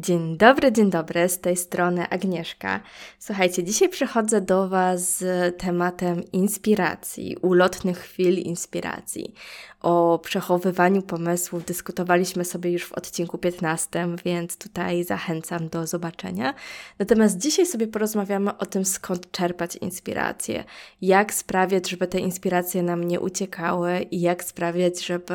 Dzień dobry, dzień dobry, z tej strony Agnieszka. Słuchajcie, dzisiaj przychodzę do Was z tematem inspiracji, ulotnych chwil inspiracji. O przechowywaniu pomysłów dyskutowaliśmy sobie już w odcinku 15, więc tutaj zachęcam do zobaczenia. Natomiast dzisiaj sobie porozmawiamy o tym, skąd czerpać inspiracje, jak sprawiać, żeby te inspiracje nam nie uciekały i jak sprawiać, żeby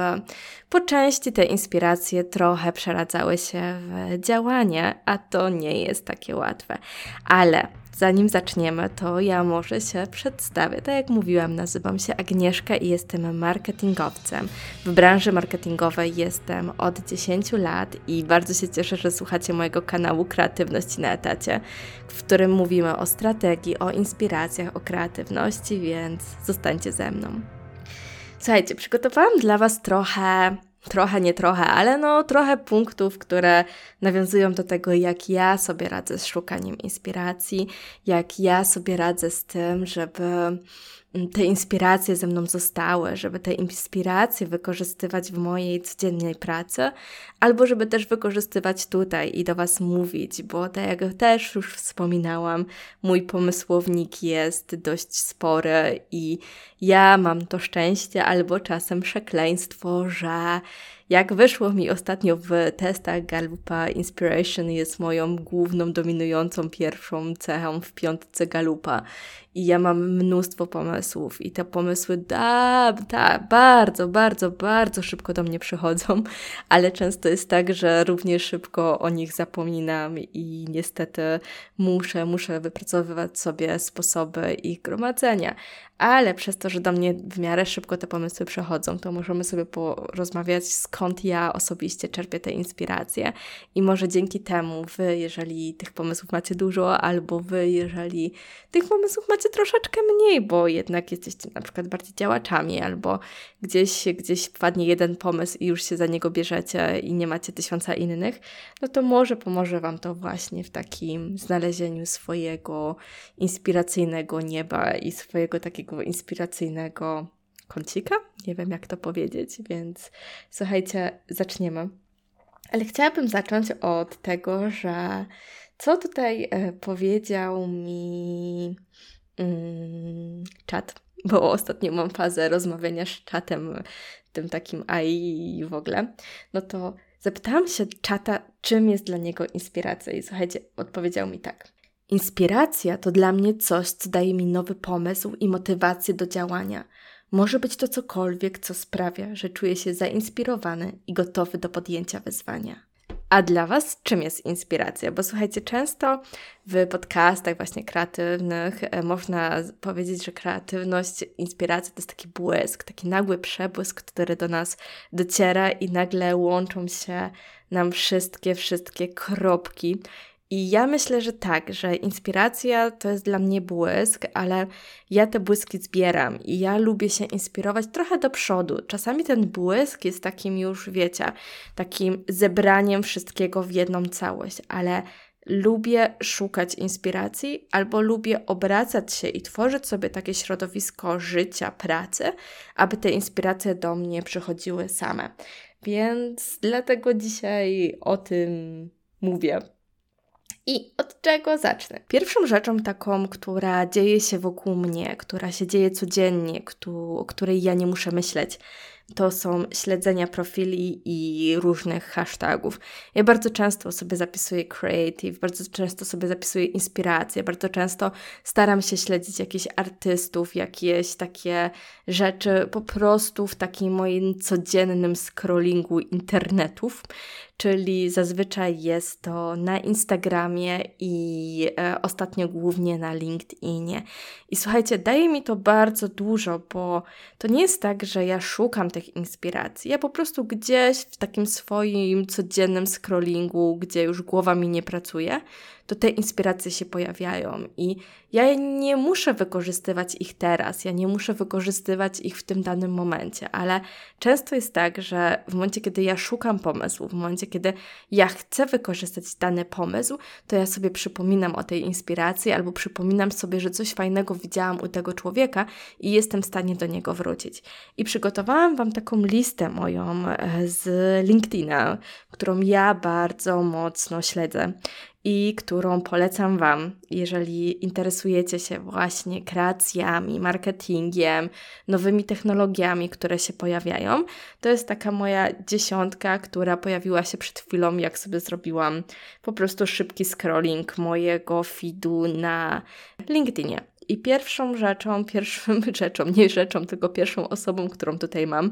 po części te inspiracje trochę przeradzały się w działanie, a to nie jest takie łatwe. Ale zanim zaczniemy, to ja może się przedstawię. Tak jak mówiłam, nazywam się Agnieszka i jestem marketingowcem. W branży marketingowej jestem od 10 lat i bardzo się cieszę, że słuchacie mojego kanału Kreatywności na etacie, w którym mówimy o strategii, o inspiracjach, o kreatywności, więc zostańcie ze mną. Słuchajcie, przygotowałam dla Was trochę trochę, nie trochę, ale no trochę punktów, które nawiązują do tego, jak ja sobie radzę z szukaniem inspiracji, jak ja sobie radzę z tym, żeby te inspiracje ze mną zostały, żeby te inspiracje wykorzystywać w mojej codziennej pracy, albo żeby też wykorzystywać tutaj i do Was mówić, bo tak jak też już wspominałam, mój pomysłownik jest dość spory i ja mam to szczęście albo czasem przekleństwo, że jak wyszło mi ostatnio w testach Galupa, Inspiration jest moją główną, dominującą pierwszą cechą w piątce Galupa. I ja mam mnóstwo pomysłów. I te pomysły da, da, bardzo, bardzo, bardzo szybko do mnie przychodzą, ale często jest tak, że również szybko o nich zapominam i niestety muszę, muszę wypracowywać sobie sposoby ich gromadzenia. Ale przez to, że do mnie w miarę szybko te pomysły przechodzą, to możemy sobie porozmawiać, skąd ja osobiście czerpię te inspiracje. I może dzięki temu Wy, jeżeli tych pomysłów macie dużo, albo Wy, jeżeli tych pomysłów macie troszeczkę mniej, bo jednak jesteście na przykład bardziej działaczami, albo gdzieś, gdzieś wpadnie jeden pomysł i już się za niego bierzecie i nie macie tysiąca innych, no to może pomoże Wam to właśnie w takim znalezieniu swojego inspiracyjnego nieba i swojego takiego takiego inspiracyjnego kącika. Nie wiem, jak to powiedzieć, więc słuchajcie, zaczniemy. Ale chciałabym zacząć od tego, że co tutaj e, powiedział mi mm, czat, bo ostatnio mam fazę rozmawiania z czatem, tym takim AI w ogóle, no to zapytałam się czata, czym jest dla niego inspiracja i słuchajcie, odpowiedział mi tak. Inspiracja to dla mnie coś, co daje mi nowy pomysł i motywację do działania. Może być to cokolwiek, co sprawia, że czuję się zainspirowany i gotowy do podjęcia wyzwania. A dla Was czym jest inspiracja? Bo słuchajcie, często w podcastach właśnie kreatywnych e, można powiedzieć, że kreatywność, inspiracja to jest taki błysk, taki nagły przebłysk, który do nas dociera i nagle łączą się nam wszystkie, wszystkie kropki i ja myślę, że tak, że inspiracja to jest dla mnie błysk, ale ja te błyski zbieram i ja lubię się inspirować trochę do przodu. Czasami ten błysk jest takim już, wiecie, takim zebraniem wszystkiego w jedną całość, ale lubię szukać inspiracji albo lubię obracać się i tworzyć sobie takie środowisko życia, pracy, aby te inspiracje do mnie przychodziły same. Więc dlatego dzisiaj o tym mówię. I od czego zacznę? Pierwszą rzeczą taką, która dzieje się wokół mnie, która się dzieje codziennie, o której ja nie muszę myśleć, to są śledzenia profili i różnych hashtagów. Ja bardzo często sobie zapisuję creative, bardzo często sobie zapisuję inspiracje, bardzo często staram się śledzić jakichś artystów, jakieś takie rzeczy po prostu w takim moim codziennym scrollingu internetów czyli zazwyczaj jest to na Instagramie i e, ostatnio głównie na LinkedInie. I słuchajcie, daje mi to bardzo dużo, bo to nie jest tak, że ja szukam tych inspiracji. Ja po prostu gdzieś w takim swoim codziennym scrollingu, gdzie już głowa mi nie pracuje, to te inspiracje się pojawiają i ja nie muszę wykorzystywać ich teraz, ja nie muszę wykorzystywać ich w tym danym momencie, ale często jest tak, że w momencie, kiedy ja szukam pomysłu, w momencie, kiedy ja chcę wykorzystać dany pomysł, to ja sobie przypominam o tej inspiracji albo przypominam sobie, że coś fajnego widziałam u tego człowieka i jestem w stanie do niego wrócić. I przygotowałam Wam taką listę moją e, z LinkedIna, którą ja bardzo mocno śledzę i którą polecam Wam, jeżeli interesujecie się właśnie kreacjami, marketingiem, nowymi technologiami, które się pojawiają. To jest taka moja dziesiątka, która pojawiła się przed chwilą, jak sobie zrobiłam po prostu szybki scrolling mojego feedu na LinkedInie. I pierwszą rzeczą, pierwszą rzeczą, nie rzeczą, tylko pierwszą osobą, którą tutaj mam,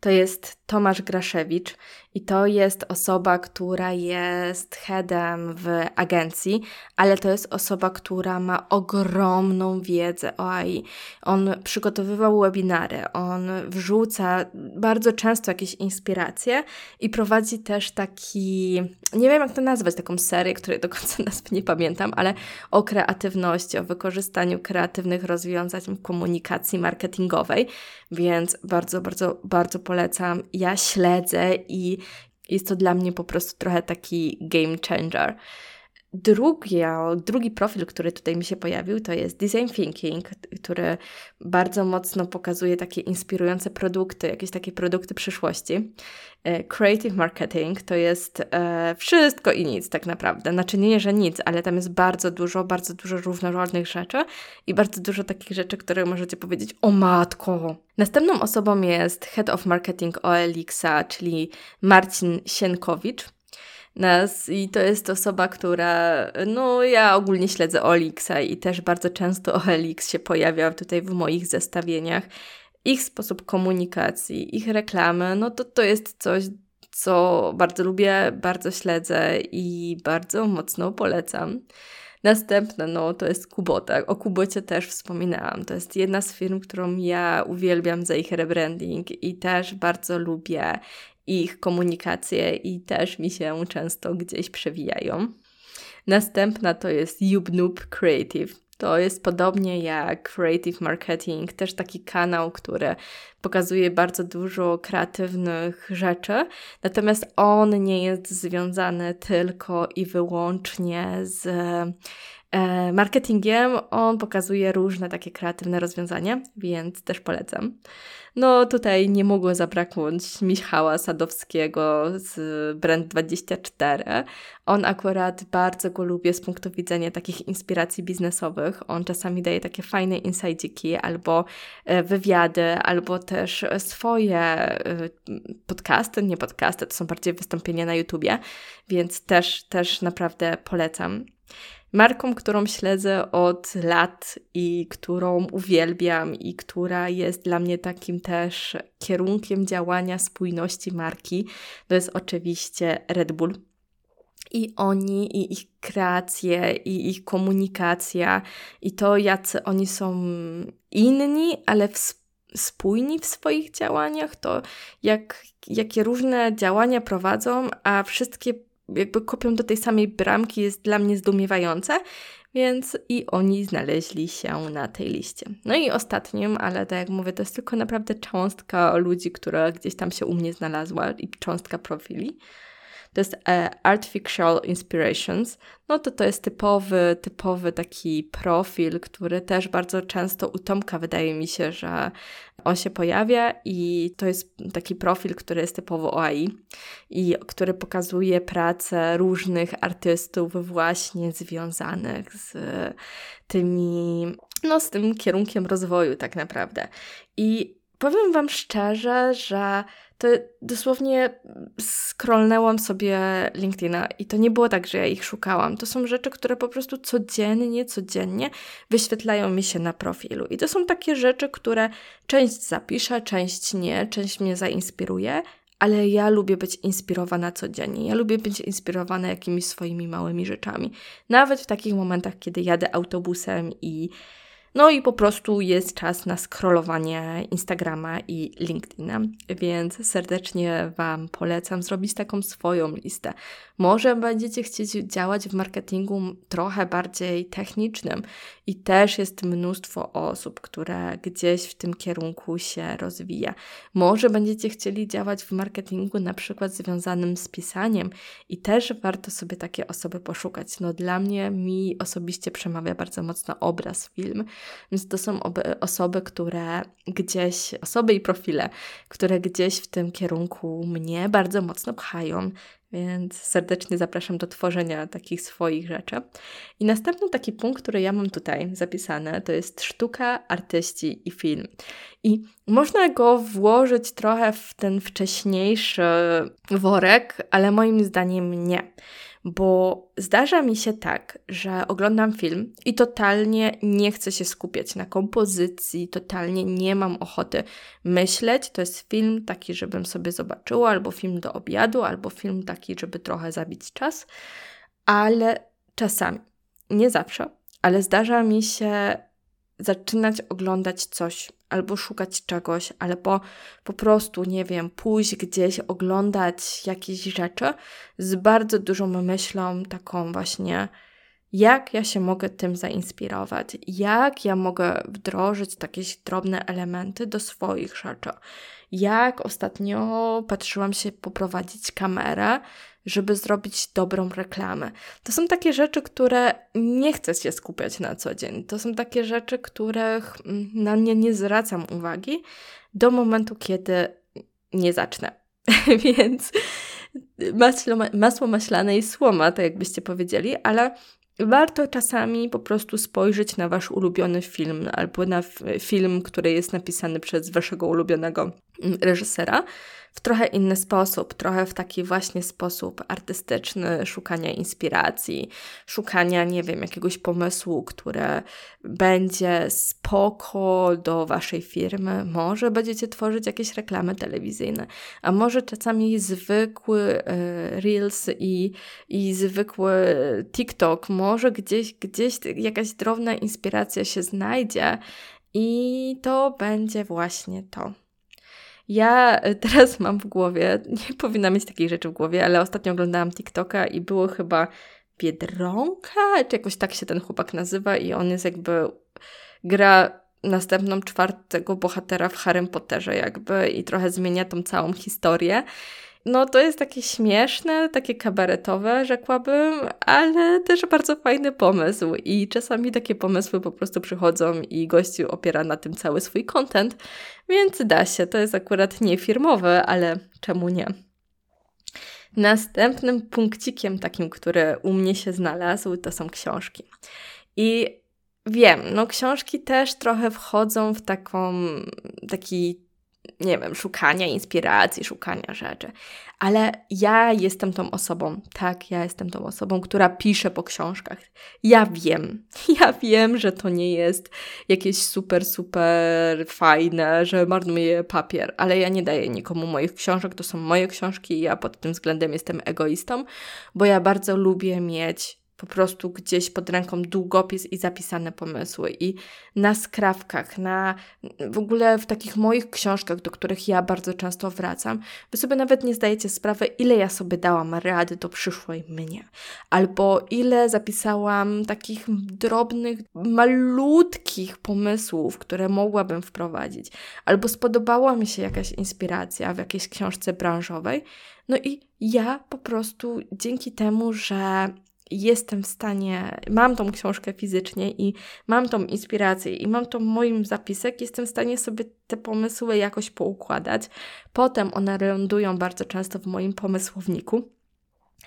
to jest Tomasz Graszewicz i to jest osoba, która jest headem w agencji, ale to jest osoba, która ma ogromną wiedzę o AI. On przygotowywał webinary, on wrzuca bardzo często jakieś inspiracje i prowadzi też taki, nie wiem jak to nazwać, taką serię, której do końca nazwy nie pamiętam, ale o kreatywności, o wykorzystaniu kreatywnych rozwiązań komunikacji marketingowej, więc bardzo, bardzo, bardzo polecam. Ja śledzę i jest to dla mnie po prostu trochę taki game changer. Drugi, drugi profil, który tutaj mi się pojawił, to jest Design Thinking, który bardzo mocno pokazuje takie inspirujące produkty, jakieś takie produkty przyszłości. E, creative Marketing to jest e, wszystko i nic tak naprawdę. Znaczy nie, że nic, ale tam jest bardzo dużo, bardzo dużo różnorodnych rzeczy i bardzo dużo takich rzeczy, które możecie powiedzieć, o matko! Następną osobą jest Head of Marketing OLX-a, czyli Marcin Sienkowicz nas i to jest osoba, która, no ja ogólnie śledzę Olixa i też bardzo często Olix się pojawia tutaj w moich zestawieniach. Ich sposób komunikacji, ich reklamy, no to to jest coś, co bardzo lubię, bardzo śledzę i bardzo mocno polecam. Następne, no to jest Kubota. O Kubocie też wspominałam. To jest jedna z firm, którą ja uwielbiam za ich rebranding i też bardzo lubię ich komunikację i też mi się często gdzieś przewijają. Następna to jest YouBnoob Creative. To jest podobnie jak Creative Marketing, też taki kanał, który pokazuje bardzo dużo kreatywnych rzeczy, natomiast on nie jest związany tylko i wyłącznie z marketingiem. On pokazuje różne takie kreatywne rozwiązania, więc też polecam. No tutaj nie mogło zabraknąć Michała Sadowskiego z Brand24. On akurat bardzo go lubię z punktu widzenia takich inspiracji biznesowych. On czasami daje takie fajne insights albo e, wywiady, albo też swoje e, podcasty, nie podcasty, to są bardziej wystąpienia na YouTubie, więc też, też naprawdę polecam. Marką, którą śledzę od lat i którą uwielbiam i która jest dla mnie takim też kierunkiem działania spójności marki, to jest oczywiście Red Bull. I oni, i ich kreacje, i ich komunikacja, i to, jacy oni są inni, ale spójni w swoich działaniach, to jak, jakie różne działania prowadzą, a wszystkie jakby kopią do tej samej bramki jest dla mnie zdumiewające, więc i oni znaleźli się na tej liście. No i ostatnim, ale tak jak mówię, to jest tylko naprawdę cząstka ludzi, która gdzieś tam się u mnie znalazła i cząstka profili to jest e, Artificial Inspirations, no to to jest typowy, typowy taki profil, który też bardzo często u Tomka wydaje mi się, że on się pojawia i to jest taki profil, który jest typowo AI i który pokazuje pracę różnych artystów właśnie związanych z tymi, no z tym kierunkiem rozwoju tak naprawdę. I powiem Wam szczerze, że to dosłownie scrollnęłam sobie LinkedIna i to nie było tak, że ja ich szukałam. To są rzeczy, które po prostu codziennie, codziennie wyświetlają mi się na profilu. I to są takie rzeczy, które część zapiszę, część nie, część mnie zainspiruje, ale ja lubię być inspirowana codziennie. Ja lubię być inspirowana jakimiś swoimi małymi rzeczami. Nawet w takich momentach, kiedy jadę autobusem i no i po prostu jest czas na scrollowanie Instagrama i LinkedIna, więc serdecznie Wam polecam zrobić taką swoją listę. Może będziecie chcieć działać w marketingu trochę bardziej technicznym i też jest mnóstwo osób, które gdzieś w tym kierunku się rozwija. Może będziecie chcieli działać w marketingu na przykład związanym z pisaniem i też warto sobie takie osoby poszukać. No dla mnie, mi osobiście przemawia bardzo mocno obraz, film, więc to są osoby, które gdzieś, osoby i profile, które gdzieś w tym kierunku mnie bardzo mocno pchają, więc serdecznie zapraszam do tworzenia takich swoich rzeczy. I następny taki punkt, który ja mam tutaj zapisany, to jest sztuka, artyści i film. I można go włożyć trochę w ten wcześniejszy worek, ale moim zdaniem nie bo zdarza mi się tak, że oglądam film i totalnie nie chcę się skupiać na kompozycji, totalnie nie mam ochoty myśleć. To jest film taki, żebym sobie zobaczyła, albo film do obiadu, albo film taki, żeby trochę zabić czas, ale czasami, nie zawsze, ale zdarza mi się zaczynać oglądać coś albo szukać czegoś, albo po prostu, nie wiem, pójść gdzieś, oglądać jakieś rzeczy z bardzo dużą myślą, taką właśnie, jak ja się mogę tym zainspirować, jak ja mogę wdrożyć takie drobne elementy do swoich rzeczy. Jak ostatnio patrzyłam się poprowadzić kamerę, żeby zrobić dobrą reklamę. To są takie rzeczy, które nie chcę się skupiać na co dzień. To są takie rzeczy, których mm, na nie nie zwracam uwagi do momentu, kiedy nie zacznę. Więc masło, masło maślane i słoma, tak jakbyście powiedzieli, ale warto czasami po prostu spojrzeć na wasz ulubiony film albo na film, który jest napisany przez waszego ulubionego reżysera w trochę inny sposób, trochę w taki właśnie sposób artystyczny, szukania inspiracji, szukania, nie wiem, jakiegoś pomysłu, które będzie spoko do waszej firmy. Może będziecie tworzyć jakieś reklamy telewizyjne, a może czasami zwykły e, Reels i, i zwykły TikTok, może gdzieś, gdzieś jakaś drobna inspiracja się znajdzie i to będzie właśnie to. Ja e, teraz mam w głowie, nie powinna mieć takiej rzeczy w głowie, ale ostatnio oglądałam TikToka i było chyba Biedronka, czy jakoś tak się ten chłopak nazywa i on jest jakby, gra następną czwartego bohatera w Harry Potterze jakby i trochę zmienia tą całą historię. No to jest takie śmieszne, takie kabaretowe, rzekłabym, ale też bardzo fajny pomysł i czasami takie pomysły po prostu przychodzą i gościu opiera na tym cały swój content, więc da się. To jest akurat nie firmowe, ale czemu nie? Następnym punkcikiem takim, który u mnie się znalazł, to są książki. I wiem, no książki też trochę wchodzą w taką, taki nie wiem, szukania inspiracji, szukania rzeczy. Ale ja jestem tą osobą, tak, ja jestem tą osobą, która pisze po książkach. Ja wiem, ja wiem, że to nie jest jakieś super, super fajne, że marnuję papier, ale ja nie daję nikomu moich książek, to są moje książki i ja pod tym względem jestem egoistą, bo ja bardzo lubię mieć po prostu gdzieś pod ręką długopis i zapisane pomysły. I na skrawkach, na w ogóle w takich moich książkach, do których ja bardzo często wracam, wy sobie nawet nie zdajecie sprawy, ile ja sobie dałam rady do przyszłej mnie. Albo ile zapisałam takich drobnych, malutkich pomysłów, które mogłabym wprowadzić. Albo spodobała mi się jakaś inspiracja w jakiejś książce branżowej. No i ja po prostu dzięki temu, że jestem w stanie, mam tą książkę fizycznie i mam tą inspirację i mam to moim zapisek, jestem w stanie sobie te pomysły jakoś poukładać. Potem one lądują bardzo często w moim pomysłowniku.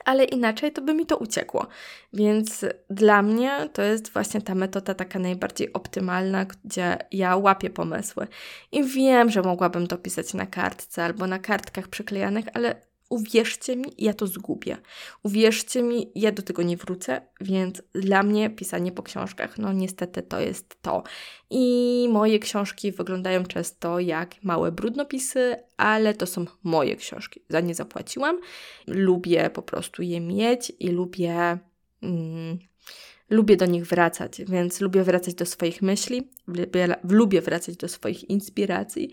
Ale inaczej to by mi to uciekło. Więc dla mnie to jest właśnie ta metoda taka najbardziej optymalna, gdzie ja łapię pomysły. I wiem, że mogłabym to pisać na kartce albo na kartkach przyklejanych, ale uwierzcie mi, ja to zgubię. Uwierzcie mi, ja do tego nie wrócę, więc dla mnie pisanie po książkach, no niestety to jest to. I moje książki wyglądają często jak małe brudnopisy, ale to są moje książki. Za nie zapłaciłam. Lubię po prostu je mieć i lubię. Mm, lubię do nich wracać, więc lubię wracać do swoich myśli, lubię, lubię wracać do swoich inspiracji,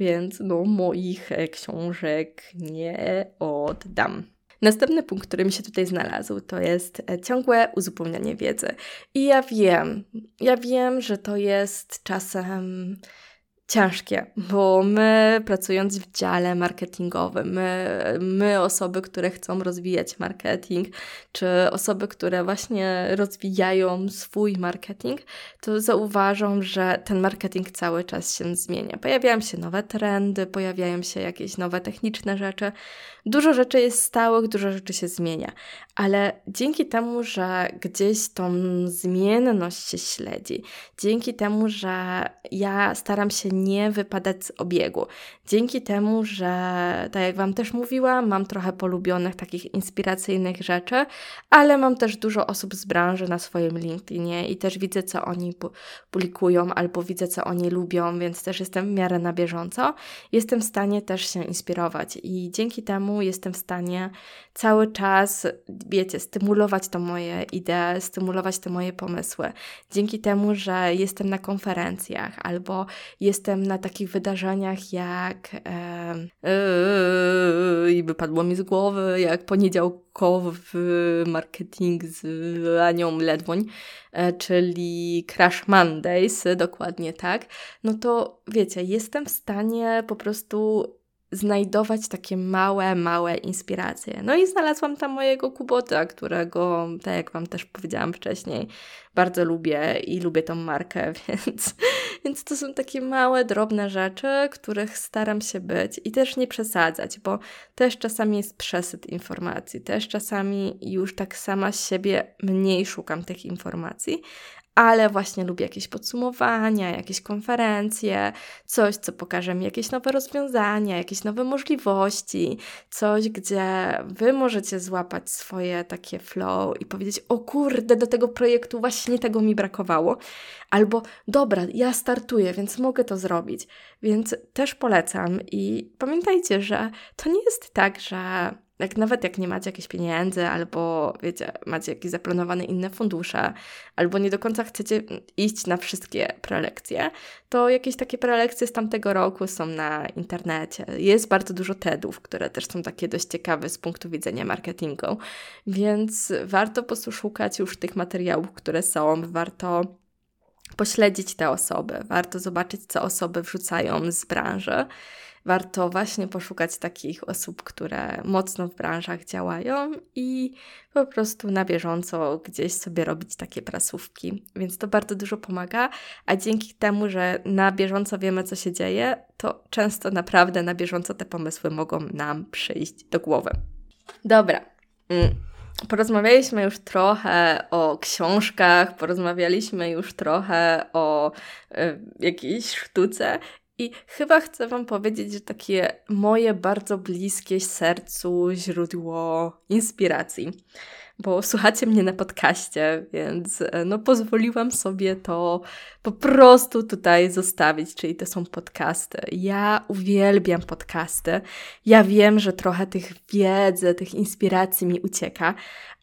więc no moich e, książek nie oddam. Następny punkt, który mi się tutaj znalazł, to jest e, ciągłe uzupełnianie wiedzy. I ja wiem, ja wiem, że to jest czasem ciężkie, bo my pracując w dziale marketingowym, my, my osoby, które chcą rozwijać marketing, czy osoby, które właśnie rozwijają swój marketing, to zauważą, że ten marketing cały czas się zmienia. Pojawiają się nowe trendy, pojawiają się jakieś nowe techniczne rzeczy. Dużo rzeczy jest stałych, dużo rzeczy się zmienia, ale dzięki temu, że gdzieś tą zmienność się śledzi, dzięki temu, że ja staram się nie wypadać z obiegu. Dzięki temu, że tak jak Wam też mówiłam, mam trochę polubionych takich inspiracyjnych rzeczy, ale mam też dużo osób z branży na swoim LinkedInie i też widzę, co oni publikują, albo widzę, co oni lubią, więc też jestem w miarę na bieżąco. Jestem w stanie też się inspirować i dzięki temu jestem w stanie cały czas, wiecie, stymulować to moje idee, stymulować te moje pomysły. Dzięki temu, że jestem na konferencjach albo jestem na takich wydarzeniach jak yy, i wypadło mi z głowy, jak poniedziałkowy marketing z Anią Ledwoń, e, czyli Crash Mondays, dokładnie tak, no to wiecie, jestem w stanie po prostu znajdować takie małe, małe inspiracje. No i znalazłam tam mojego Kubota, którego, tak jak Wam też powiedziałam wcześniej, bardzo lubię i lubię tą markę, więc, więc to są takie małe, drobne rzeczy, których staram się być i też nie przesadzać, bo też czasami jest przesyt informacji, też czasami już tak sama siebie mniej szukam tych informacji, ale właśnie lubię jakieś podsumowania, jakieś konferencje, coś, co pokaże mi jakieś nowe rozwiązania, jakieś nowe możliwości, coś, gdzie Wy możecie złapać swoje takie flow i powiedzieć: O kurde, do tego projektu właśnie tego mi brakowało, albo dobra, ja startuję, więc mogę to zrobić. Więc też polecam i pamiętajcie, że to nie jest tak, że jak nawet jak nie macie jakichś pieniędzy, albo wiecie, macie jakieś zaplanowane inne fundusze, albo nie do końca chcecie iść na wszystkie prelekcje, to jakieś takie prelekcje z tamtego roku są na internecie. Jest bardzo dużo TEDów, które też są takie dość ciekawe z punktu widzenia marketingu, więc warto posłuchać już tych materiałów, które są, warto pośledzić te osoby, warto zobaczyć, co osoby wrzucają z branży warto właśnie poszukać takich osób, które mocno w branżach działają i po prostu na bieżąco gdzieś sobie robić takie prasówki. Więc to bardzo dużo pomaga, a dzięki temu, że na bieżąco wiemy, co się dzieje, to często naprawdę na bieżąco te pomysły mogą nam przyjść do głowy. Dobra. Mm. Porozmawialiśmy już trochę o książkach, porozmawialiśmy już trochę o y, jakiejś sztuce i chyba chcę Wam powiedzieć, że takie moje bardzo bliskie sercu źródło inspiracji, bo słuchacie mnie na podcaście, więc e, no pozwoliłam sobie to po prostu tutaj zostawić, czyli to są podcasty. Ja uwielbiam podcasty. Ja wiem, że trochę tych wiedzy, tych inspiracji mi ucieka,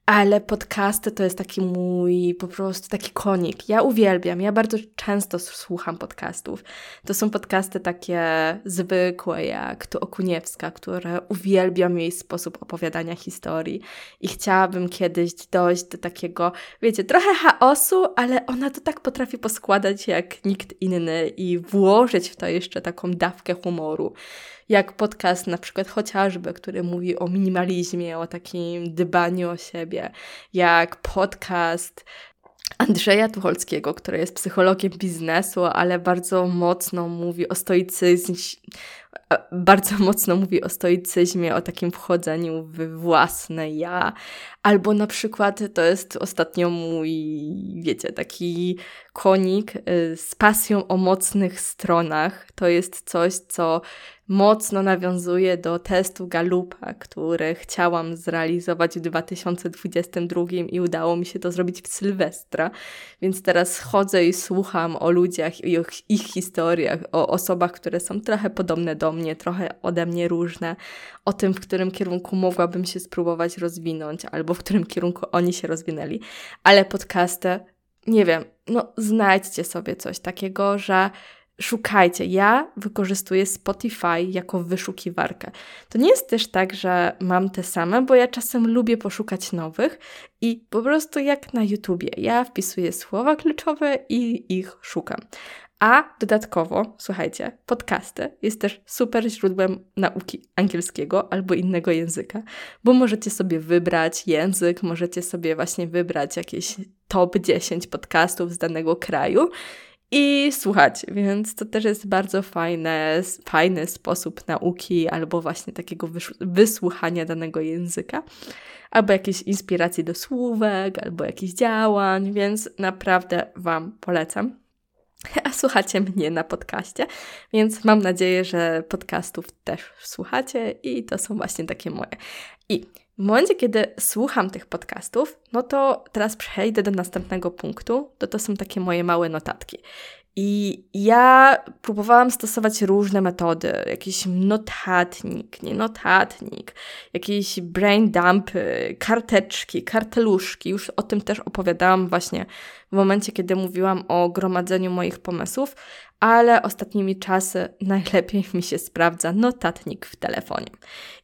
ale podcasty to jest taki mój po prostu taki konik. Ja uwielbiam, ja bardzo często słucham podcastów. To są podcasty takie zwykłe, jak tu Okuniewska, które uwielbiam jej sposób opowiadania historii i chciałabym kiedyś dojść do takiego, wiecie, trochę chaosu, ale ona to tak potrafi poskładać jak nikt inny i włożyć w to jeszcze taką dawkę humoru jak podcast na przykład chociażby, który mówi o minimalizmie, o takim dbaniu o siebie, jak podcast Andrzeja Tucholskiego, który jest psychologiem biznesu, ale bardzo mocno mówi o stoicyzmie, bardzo mocno mówi o stoicyzmie, o takim wchodzeniu w własne ja. Albo na przykład to jest ostatnio mój, wiecie, taki konik y, z pasją o mocnych stronach. To jest coś, co mocno nawiązuje do testu Galupa, który chciałam zrealizować w 2022 i udało mi się to zrobić w Sylwestra. Więc teraz chodzę i słucham o ludziach i o ich historiach, o osobach, które są trochę podobne do mnie, trochę ode mnie różne, o tym, w którym kierunku mogłabym się spróbować rozwinąć, albo w którym kierunku oni się rozwinęli. Ale podcasty, nie wiem, no znajdźcie sobie coś takiego, że szukajcie. Ja wykorzystuję Spotify jako wyszukiwarkę. To nie jest też tak, że mam te same, bo ja czasem lubię poszukać nowych i po prostu jak na YouTubie. Ja wpisuję słowa kluczowe i ich szukam. A dodatkowo, słuchajcie, podcasty jest też super źródłem nauki angielskiego albo innego języka, bo możecie sobie wybrać język, możecie sobie właśnie wybrać jakieś top 10 podcastów z danego kraju i słuchać, więc to też jest bardzo fajne, fajny sposób nauki albo właśnie takiego wysłuchania danego języka, albo jakieś inspiracji do słówek, albo jakichś działań, więc naprawdę Wam polecam. A słuchacie mnie na podcaście, więc mam nadzieję, że podcastów też słuchacie i to są właśnie takie moje. I w momencie, kiedy słucham tych podcastów, no to teraz przejdę do następnego punktu, to to są takie moje małe notatki. I ja próbowałam stosować różne metody, jakiś notatnik, nie notatnik, jakieś brain dumpy, karteczki, karteluszki. Już o tym też opowiadałam właśnie w momencie, kiedy mówiłam o gromadzeniu moich pomysłów, ale ostatnimi czasy najlepiej mi się sprawdza notatnik w telefonie.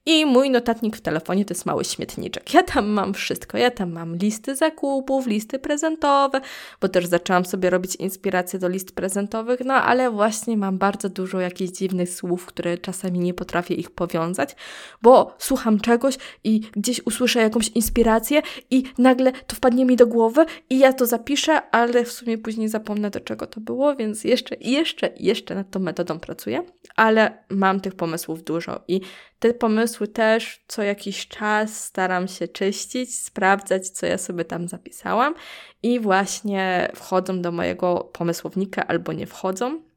I mój notatnik w telefonie to jest mały śmietniczek. Ja tam mam wszystko. Ja tam mam listy zakupów, listy prezentowe, bo też zaczęłam sobie robić inspiracje do list prezentowych, no ale właśnie mam bardzo dużo jakichś dziwnych słów, które czasami nie potrafię ich powiązać, bo słucham czegoś i gdzieś usłyszę jakąś inspirację i nagle to wpadnie mi do głowy i ja to zapiszę, ale w sumie później zapomnę do czego to było, więc jeszcze, jeszcze, jeszcze nad tą metodą pracuję, ale mam tych pomysłów dużo i te pomysły też co jakiś czas staram się czyścić, sprawdzać, co ja sobie tam zapisałam i właśnie wchodzą do mojego pomysłownika albo nie wchodzą.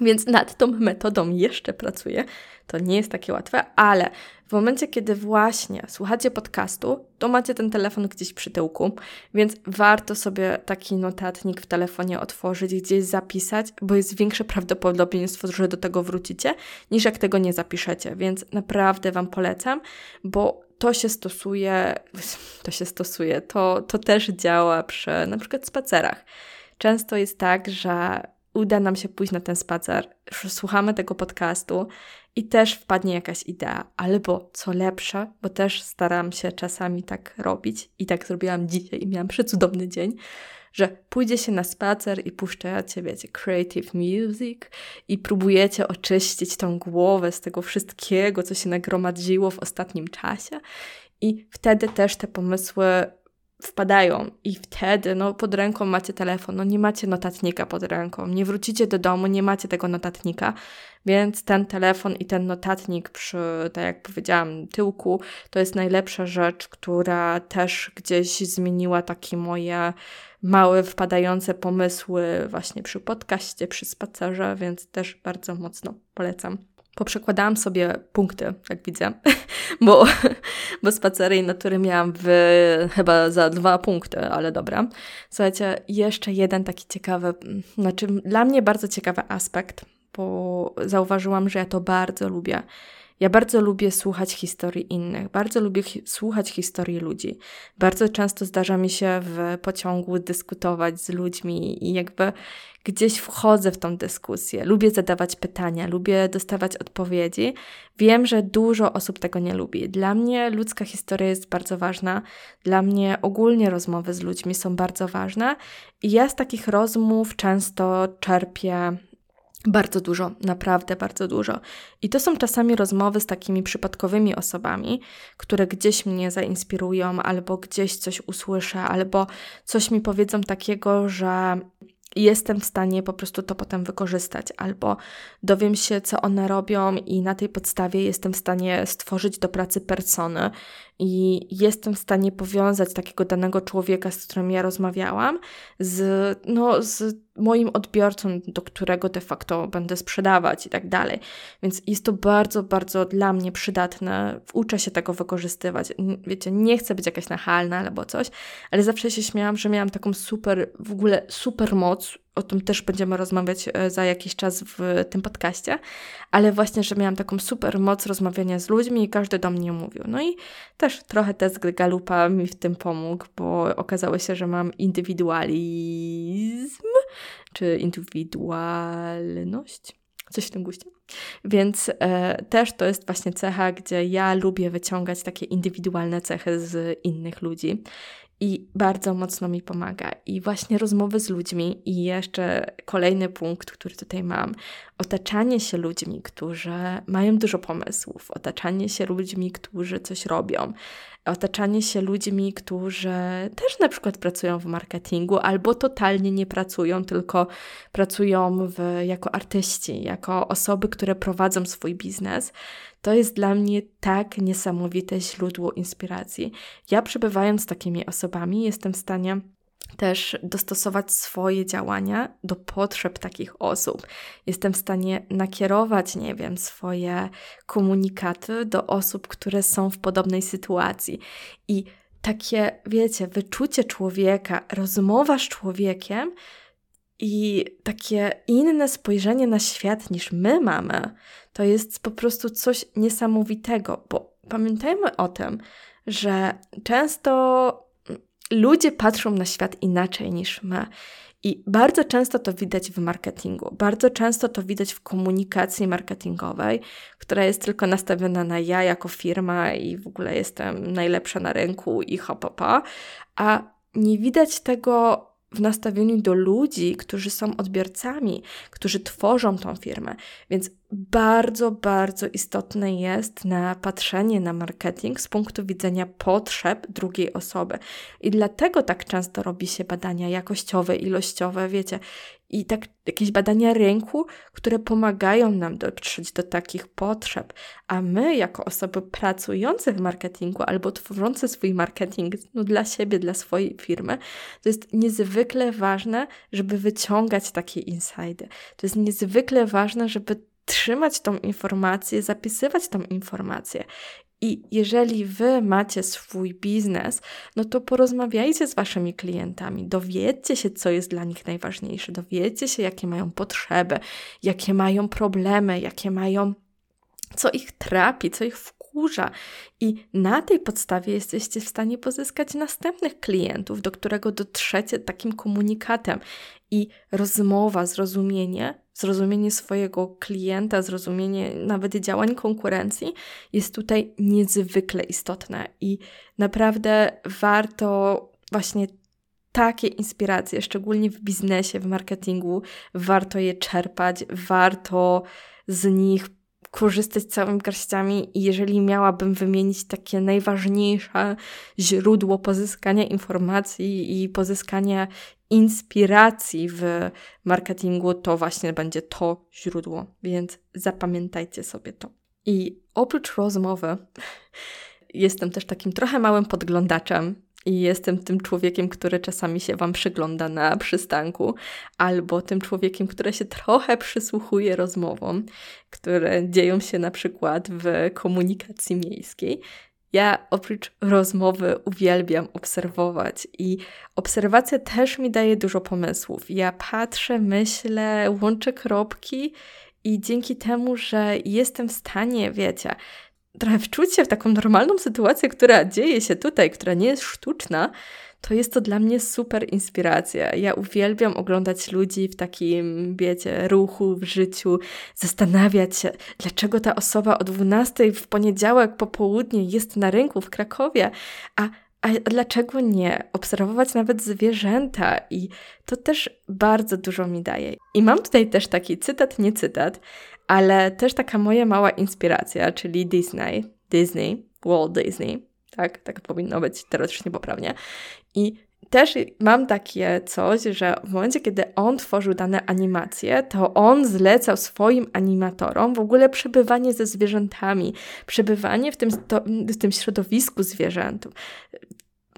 Więc nad tą metodą jeszcze pracuję. To nie jest takie łatwe, ale w momencie, kiedy właśnie słuchacie podcastu, to macie ten telefon gdzieś przy tyłku, więc warto sobie taki notatnik w telefonie otworzyć, gdzieś zapisać, bo jest większe prawdopodobieństwo, że do tego wrócicie, niż jak tego nie zapiszecie. Więc naprawdę Wam polecam, bo to się stosuje, to się stosuje, to, to też działa przy na przykład spacerach. Często jest tak, że uda nam się pójść na ten spacer, słuchamy tego podcastu i też wpadnie jakaś idea, albo co lepsze, bo też staram się czasami tak robić i tak zrobiłam dzisiaj i miałam przecudowny dzień, że pójdzie się na spacer i puszczacie, wiecie, creative music i próbujecie oczyścić tą głowę z tego wszystkiego, co się nagromadziło w ostatnim czasie. I wtedy też te pomysły wpadają i wtedy no, pod ręką macie telefon, no nie macie notatnika pod ręką, nie wrócicie do domu, nie macie tego notatnika, więc ten telefon i ten notatnik przy, tak jak powiedziałam, tyłku, to jest najlepsza rzecz, która też gdzieś zmieniła takie moje małe, wpadające pomysły właśnie przy podcaście, przy spacerze, więc też bardzo mocno polecam poprzekładałam sobie punkty, jak widzę, bo, bo spacery i natury miałam w, chyba za dwa punkty, ale dobra. Słuchajcie, jeszcze jeden taki ciekawy, znaczy dla mnie bardzo ciekawy aspekt, bo zauważyłam, że ja to bardzo lubię. Ja bardzo lubię słuchać historii innych, bardzo lubię hi słuchać historii ludzi. Bardzo często zdarza mi się w pociągu dyskutować z ludźmi i jakby gdzieś wchodzę w tą dyskusję. Lubię zadawać pytania, lubię dostawać odpowiedzi. Wiem, że dużo osób tego nie lubi. Dla mnie ludzka historia jest bardzo ważna. Dla mnie ogólnie rozmowy z ludźmi są bardzo ważne i ja z takich rozmów często czerpię bardzo dużo, naprawdę bardzo dużo. I to są czasami rozmowy z takimi przypadkowymi osobami, które gdzieś mnie zainspirują, albo gdzieś coś usłyszę, albo coś mi powiedzą takiego, że jestem w stanie po prostu to potem wykorzystać, albo dowiem się, co one robią, i na tej podstawie jestem w stanie stworzyć do pracy persony, i jestem w stanie powiązać takiego danego człowieka, z którym ja rozmawiałam, z, no, z moim odbiorcą, do którego de facto będę sprzedawać i tak dalej. Więc jest to bardzo, bardzo dla mnie przydatne. Uczę się tego wykorzystywać. Wiecie, nie chcę być jakaś nachalna albo coś, ale zawsze się śmiałam, że miałam taką super, w ogóle super moc o tym też będziemy rozmawiać e, za jakiś czas w tym podcaście, ale właśnie, że miałam taką super moc rozmawiania z ludźmi i każdy do mnie mówił. No i też trochę test Galupa mi w tym pomógł, bo okazało się, że mam indywidualizm czy indywidualność, coś w tym guście. Więc e, też to jest właśnie cecha, gdzie ja lubię wyciągać takie indywidualne cechy z innych ludzi i bardzo mocno mi pomaga. I właśnie rozmowy z ludźmi, i jeszcze kolejny punkt, który tutaj mam, otaczanie się ludźmi, którzy mają dużo pomysłów, otaczanie się ludźmi, którzy coś robią, otaczanie się ludźmi, którzy też na przykład pracują w marketingu albo totalnie nie pracują, tylko pracują w, jako artyści, jako osoby, które prowadzą swój biznes. To jest dla mnie tak niesamowite źródło inspiracji. Ja przebywając z takimi osobami jestem w stanie też dostosować swoje działania do potrzeb takich osób. Jestem w stanie nakierować, nie wiem, swoje komunikaty do osób, które są w podobnej sytuacji. I takie, wiecie, wyczucie człowieka, rozmowa z człowiekiem i takie inne spojrzenie na świat niż my mamy, to jest po prostu coś niesamowitego, bo pamiętajmy o tym, że często ludzie patrzą na świat inaczej niż my. I bardzo często to widać w marketingu, bardzo często to widać w komunikacji marketingowej, która jest tylko nastawiona na ja jako firma i w ogóle jestem najlepsza na rynku i hopopa, a nie widać tego w nastawieniu do ludzi, którzy są odbiorcami, którzy tworzą tą firmę. Więc bardzo, bardzo istotne jest na patrzenie na marketing z punktu widzenia potrzeb drugiej osoby. I dlatego tak często robi się badania jakościowe, ilościowe, wiecie, i tak jakieś badania rynku, które pomagają nam dotrzeć do takich potrzeb. A my, jako osoby pracujące w marketingu albo tworzące swój marketing no, dla siebie, dla swojej firmy, to jest niezwykle ważne, żeby wyciągać takie insajdy. To jest niezwykle ważne, żeby trzymać tą informację, zapisywać tą informację. I jeżeli wy macie swój biznes, no to porozmawiajcie z waszymi klientami, dowiedzcie się, co jest dla nich najważniejsze, dowiedzcie się, jakie mają potrzeby, jakie mają problemy, jakie mają, co ich trapi, co ich wkurza. I na tej podstawie jesteście w stanie pozyskać następnych klientów, do którego dotrzecie takim komunikatem. I rozmowa, zrozumienie zrozumienie swojego klienta, zrozumienie nawet działań konkurencji jest tutaj niezwykle istotne i naprawdę warto właśnie takie inspiracje, szczególnie w biznesie, w marketingu, warto je czerpać, warto z nich korzystać całymi garściami i jeżeli miałabym wymienić takie najważniejsze źródło pozyskania informacji i pozyskania inspiracji w marketingu, to właśnie będzie to źródło, więc zapamiętajcie sobie to. I oprócz rozmowy, jestem też takim trochę małym podglądaczem i jestem tym człowiekiem, który czasami się Wam przygląda na przystanku, albo tym człowiekiem, który się trochę przysłuchuje rozmowom, które dzieją się na przykład w komunikacji miejskiej. Ja oprócz rozmowy uwielbiam obserwować i obserwacja też mi daje dużo pomysłów. Ja patrzę, myślę, łączę kropki i dzięki temu, że jestem w stanie, wiecie, trochę wczuć się w taką normalną sytuację, która dzieje się tutaj, która nie jest sztuczna, to jest to dla mnie super inspiracja. Ja uwielbiam oglądać ludzi w takim, wiecie, ruchu, w życiu, zastanawiać się, dlaczego ta osoba o 12 w poniedziałek po południu jest na rynku w Krakowie, a a dlaczego nie? Obserwować nawet zwierzęta i to też bardzo dużo mi daje. I mam tutaj też taki cytat, nie cytat, ale też taka moja mała inspiracja, czyli Disney, Disney, Walt Disney, tak, tak powinno być teoretycznie poprawnie. I też mam takie coś, że w momencie, kiedy on tworzył dane animacje, to on zlecał swoim animatorom w ogóle przebywanie ze zwierzętami, przebywanie w tym, to, w tym środowisku zwierząt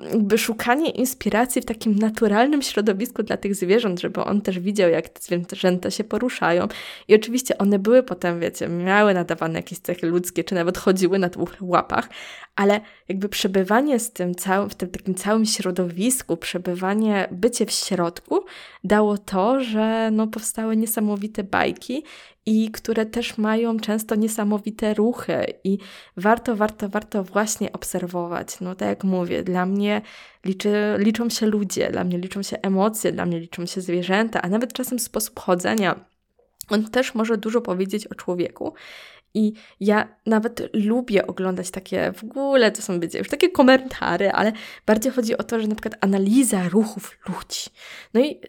jakby szukanie inspiracji w takim naturalnym środowisku dla tych zwierząt, żeby on też widział, jak te zwierzęta się poruszają. I oczywiście one były potem, wiecie, miały nadawane jakieś cechy ludzkie, czy nawet chodziły na dwóch łapach, ale jakby przebywanie z tym całym, w tym takim całym środowisku, przebywanie, bycie w środku dało to, że no, powstały niesamowite bajki i które też mają często niesamowite ruchy i warto, warto, warto właśnie obserwować. No tak jak mówię, dla mnie liczy, liczą się ludzie, dla mnie liczą się emocje, dla mnie liczą się zwierzęta, a nawet czasem sposób chodzenia. On też może dużo powiedzieć o człowieku. I ja nawet lubię oglądać takie w ogóle, to są wiecie, już takie komentary, ale bardziej chodzi o to, że na przykład analiza ruchów ludzi. No i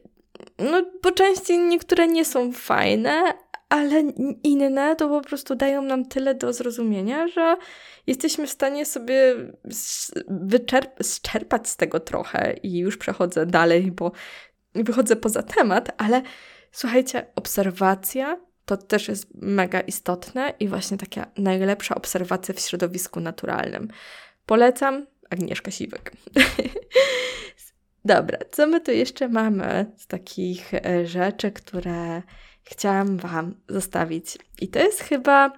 no, po części niektóre nie są fajne, ale inne to po prostu dają nam tyle do zrozumienia, że jesteśmy w stanie sobie wyczerpać z tego trochę i już przechodzę dalej, bo wychodzę poza temat, ale słuchajcie, obserwacja to też jest mega istotne i właśnie taka najlepsza obserwacja w środowisku naturalnym. Polecam Agnieszka Siwek. Dobra, co my tu jeszcze mamy z takich e, rzeczy, które chciałam Wam zostawić? I to jest chyba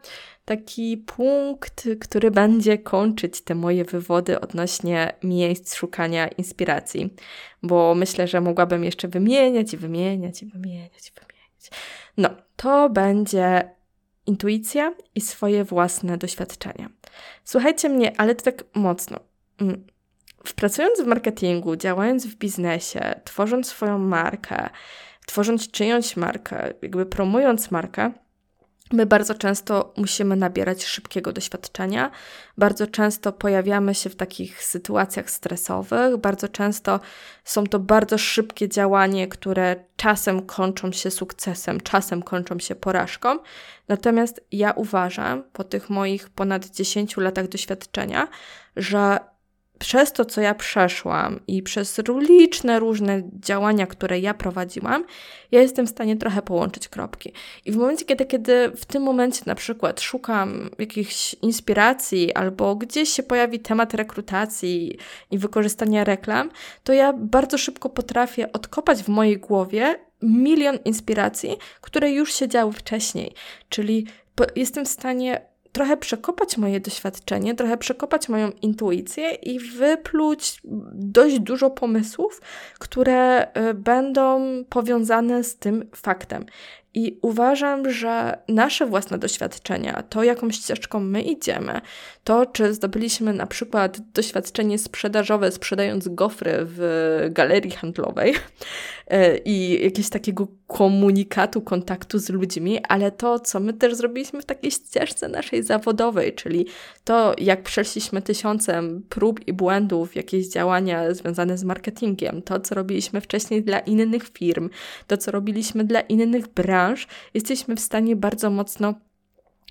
taki punkt, który będzie kończyć te moje wywody odnośnie miejsc szukania inspiracji, bo myślę, że mogłabym jeszcze wymieniać i wymieniać i wymieniać i wymieniać. No, to będzie intuicja i swoje własne doświadczenia. Słuchajcie mnie, ale to tak mocno. Pracując w marketingu, działając w biznesie, tworząc swoją markę, tworząc czyjąś markę, jakby promując markę, My bardzo często musimy nabierać szybkiego doświadczenia, bardzo często pojawiamy się w takich sytuacjach stresowych, bardzo często są to bardzo szybkie działania, które czasem kończą się sukcesem, czasem kończą się porażką. Natomiast ja uważam, po tych moich ponad 10 latach doświadczenia, że przez to, co ja przeszłam i przez liczne różne działania, które ja prowadziłam, ja jestem w stanie trochę połączyć kropki. I w momencie, kiedy, kiedy w tym momencie na przykład szukam jakichś inspiracji albo gdzieś się pojawi temat rekrutacji i wykorzystania reklam, to ja bardzo szybko potrafię odkopać w mojej głowie milion inspiracji, które już się działy wcześniej. Czyli jestem w stanie trochę przekopać moje doświadczenie, trochę przekopać moją intuicję i wypluć dość dużo pomysłów, które y, będą powiązane z tym faktem. I uważam, że nasze własne doświadczenia, to jaką ścieżką my idziemy, to czy zdobyliśmy na przykład doświadczenie sprzedażowe, sprzedając gofry w galerii handlowej e, i jakiegoś takiego komunikatu, kontaktu z ludźmi, ale to, co my też zrobiliśmy w takiej ścieżce naszej zawodowej, czyli to, jak przeszliśmy tysiącem prób i błędów, jakieś działania związane z marketingiem, to, co robiliśmy wcześniej dla innych firm, to, co robiliśmy dla innych branż, branż, jesteśmy w stanie bardzo mocno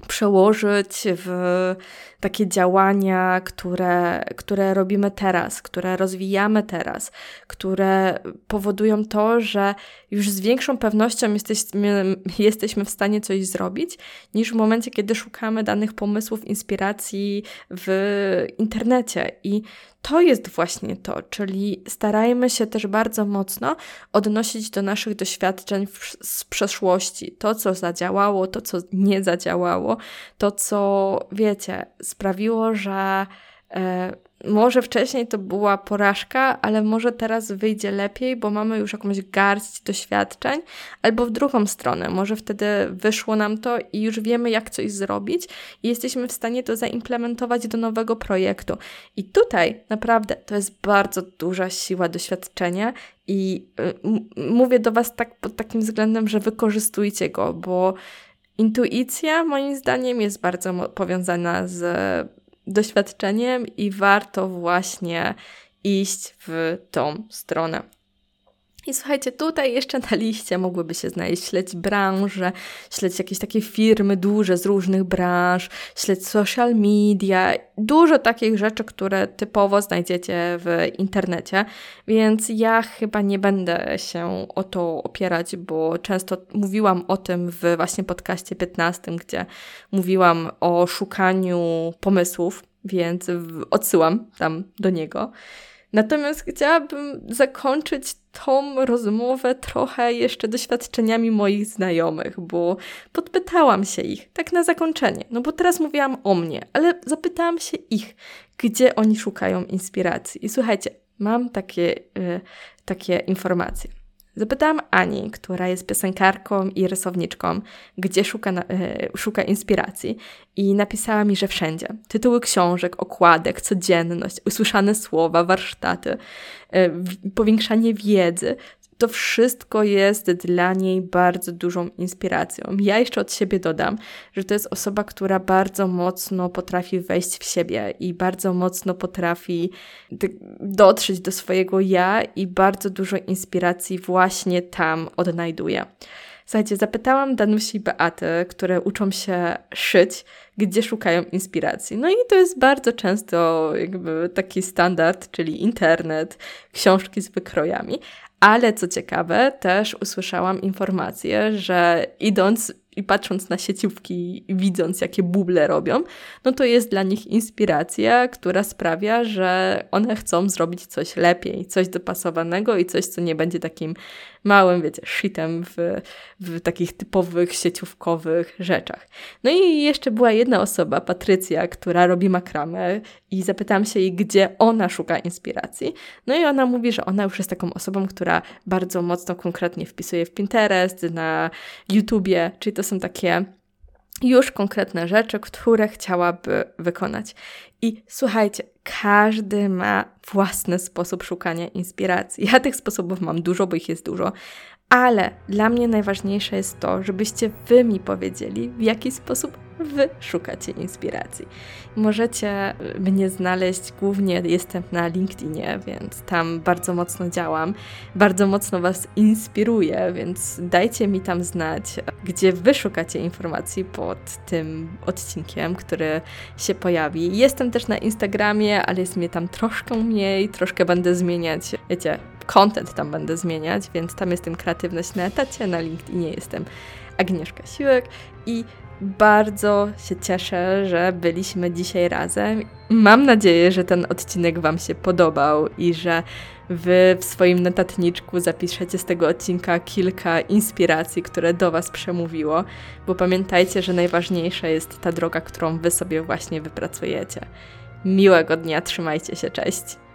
przełożyć w takie działania, które, które robimy teraz, które rozwijamy teraz, które powodują to, że już z większą pewnością jesteśmy, jesteśmy w stanie coś zrobić, niż w momencie, kiedy szukamy danych pomysłów, inspiracji w internecie. I to jest właśnie to, czyli starajmy się też bardzo mocno odnosić do naszych doświadczeń w, z przeszłości. To, co zadziałało, to, co nie zadziałało, to, co wiecie, sprawiło, że e, może wcześniej to była porażka, ale może teraz wyjdzie lepiej, bo mamy już jakąś garść doświadczeń, albo w drugą stronę, może wtedy wyszło nam to i już wiemy, jak coś zrobić i jesteśmy w stanie to zaimplementować do nowego projektu. I tutaj naprawdę to jest bardzo duża siła doświadczenia i y, mówię do Was tak pod takim względem, że wykorzystujcie go, bo intuicja moim zdaniem jest bardzo powiązana z doświadczeniem i warto właśnie iść w tą stronę. I słuchajcie, tutaj jeszcze na liście mogłyby się znaleźć śledź branże, śledź jakieś takie firmy duże z różnych branż, śledź social media, dużo takich rzeczy, które typowo znajdziecie w internecie, więc ja chyba nie będę się o to opierać, bo często mówiłam o tym w właśnie podcaście 15, gdzie mówiłam o szukaniu pomysłów, więc odsyłam tam do niego. Natomiast chciałabym zakończyć tą rozmowę trochę jeszcze doświadczeniami moich znajomych, bo podpytałam się ich tak na zakończenie, no bo teraz mówiłam o mnie, ale zapytałam się ich, gdzie oni szukają inspiracji. I słuchajcie, mam takie, y, takie informacje. Zapytałam Ani, która jest piosenkarką i rysowniczką, gdzie szuka, na, e, szuka inspiracji i napisała mi, że wszędzie. Tytuły książek, okładek, codzienność, usłyszane słowa, warsztaty, e, powiększanie wiedzy to wszystko jest dla niej bardzo dużą inspiracją. Ja jeszcze od siebie dodam, że to jest osoba, która bardzo mocno potrafi wejść w siebie i bardzo mocno potrafi dotrzeć do swojego ja i bardzo dużo inspiracji właśnie tam odnajduje. Słuchajcie, zapytałam Danusi i Beaty, które uczą się szyć, gdzie szukają inspiracji. No i to jest bardzo często jakby taki standard, czyli internet, książki z wykrojami, ale co ciekawe, też usłyszałam informację, że idąc i patrząc na sieciówki widząc, jakie buble robią, no to jest dla nich inspiracja, która sprawia, że one chcą zrobić coś lepiej, coś dopasowanego i coś, co nie będzie takim małym, wiecie, shitem w, w takich typowych sieciówkowych rzeczach. No i jeszcze była jedna osoba, Patrycja, która robi makramę i zapytałam się jej, gdzie ona szuka inspiracji. No i ona mówi, że ona już jest taką osobą, która bardzo mocno konkretnie wpisuje w Pinterest, na YouTubie, czyli to są takie już konkretne rzeczy, które chciałaby wykonać. I słuchajcie, każdy ma własny sposób szukania inspiracji. Ja tych sposobów mam dużo, bo ich jest dużo, ale dla mnie najważniejsze jest to, żebyście wy mi powiedzieli, w jaki sposób wy szukacie inspiracji. Możecie mnie znaleźć, głównie jestem na LinkedInie, więc tam bardzo mocno działam, bardzo mocno was inspiruję, więc dajcie mi tam znać, gdzie wy szukacie informacji pod tym odcinkiem, który się pojawi. Jestem też na Instagramie, ale jest mnie tam troszkę mniej, troszkę będę zmieniać, wiecie, content tam będę zmieniać, więc tam jestem kreatywność na etacie, na LinkedInie jestem Agnieszka Siłek i bardzo się cieszę, że byliśmy dzisiaj razem. Mam nadzieję, że ten odcinek Wam się podobał i że Wy w swoim notatniczku zapiszecie z tego odcinka kilka inspiracji, które do Was przemówiło, bo pamiętajcie, że najważniejsza jest ta droga, którą Wy sobie właśnie wypracujecie. Miłego dnia, trzymajcie się, cześć!